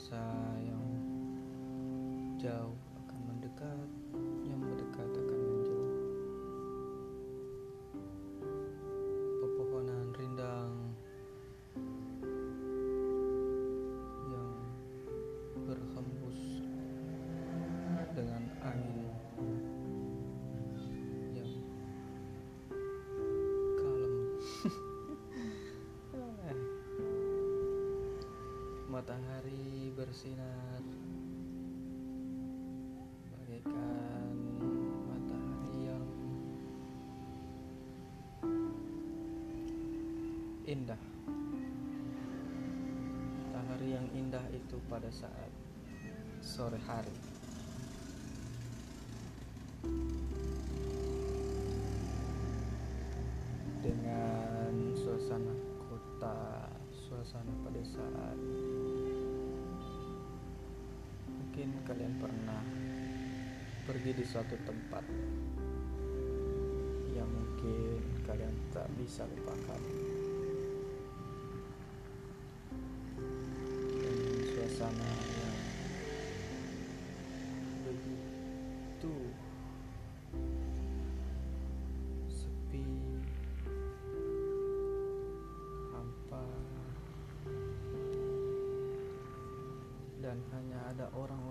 rasa yang jauh akan mendekat. Bersinar bagaikan matahari yang indah. Matahari yang indah itu pada saat sore hari. Dengan suasana kota, suasana pedesaan. Mungkin kalian pernah pergi di suatu tempat yang mungkin kalian tak bisa lupakan. Dengan suasana yang begitu sepi, hampa, dan hanya ada orang-orang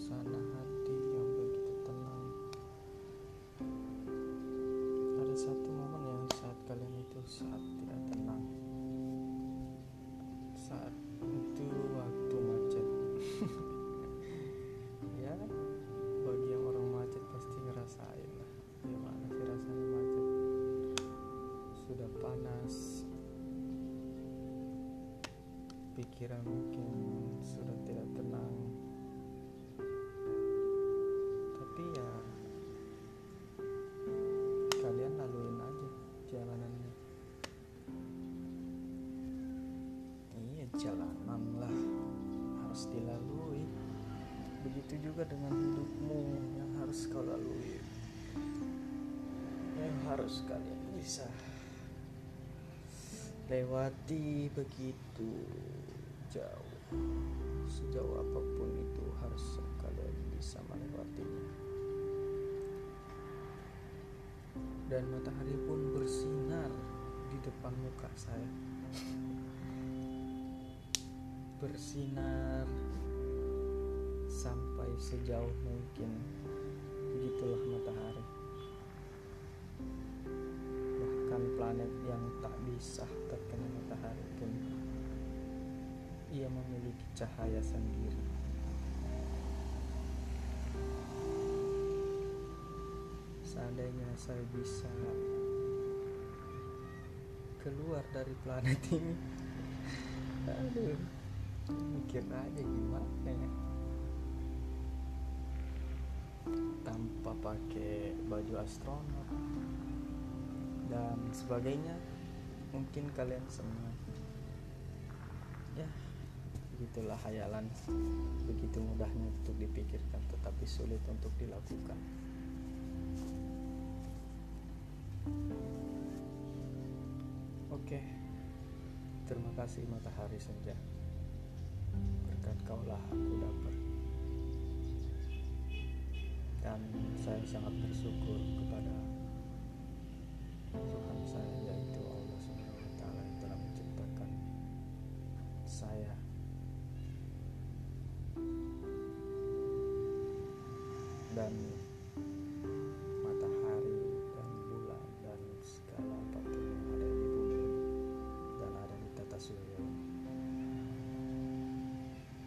suasana hati yang begitu tenang. Ada satu momen yang saat kalian itu saat tidak tenang. Saat itu waktu macet. ya, bagi yang orang macet pasti ngerasain lah. Gimana sih rasanya macet? Sudah panas. Pikiran mungkin iya jalanan lah harus dilalui. Begitu juga dengan hidupmu yang harus kau lalui. Yang harus kalian bisa lewati begitu jauh. Sejauh apa pun itu harus kalian bisa melewatinya. Dan matahari pun bersinar di depan muka saya. Bersinar sampai sejauh mungkin. Begitulah matahari. Bahkan planet yang tak bisa terkena matahari pun ia memiliki cahaya sendiri. seandainya saya bisa keluar dari planet ini aduh mikir aja gimana ya. Tanpa pakai baju astronot dan sebagainya mungkin kalian semua. Ya begitulah hayalan. Begitu mudahnya untuk dipikirkan tetapi sulit untuk dilakukan. Oke, terima kasih matahari senja. Berkat kaulah aku dapat. Dan saya sangat bersyukur kepada Tuhan saya yaitu Allah Subhanahu wa yang telah menciptakan saya. Dan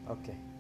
dan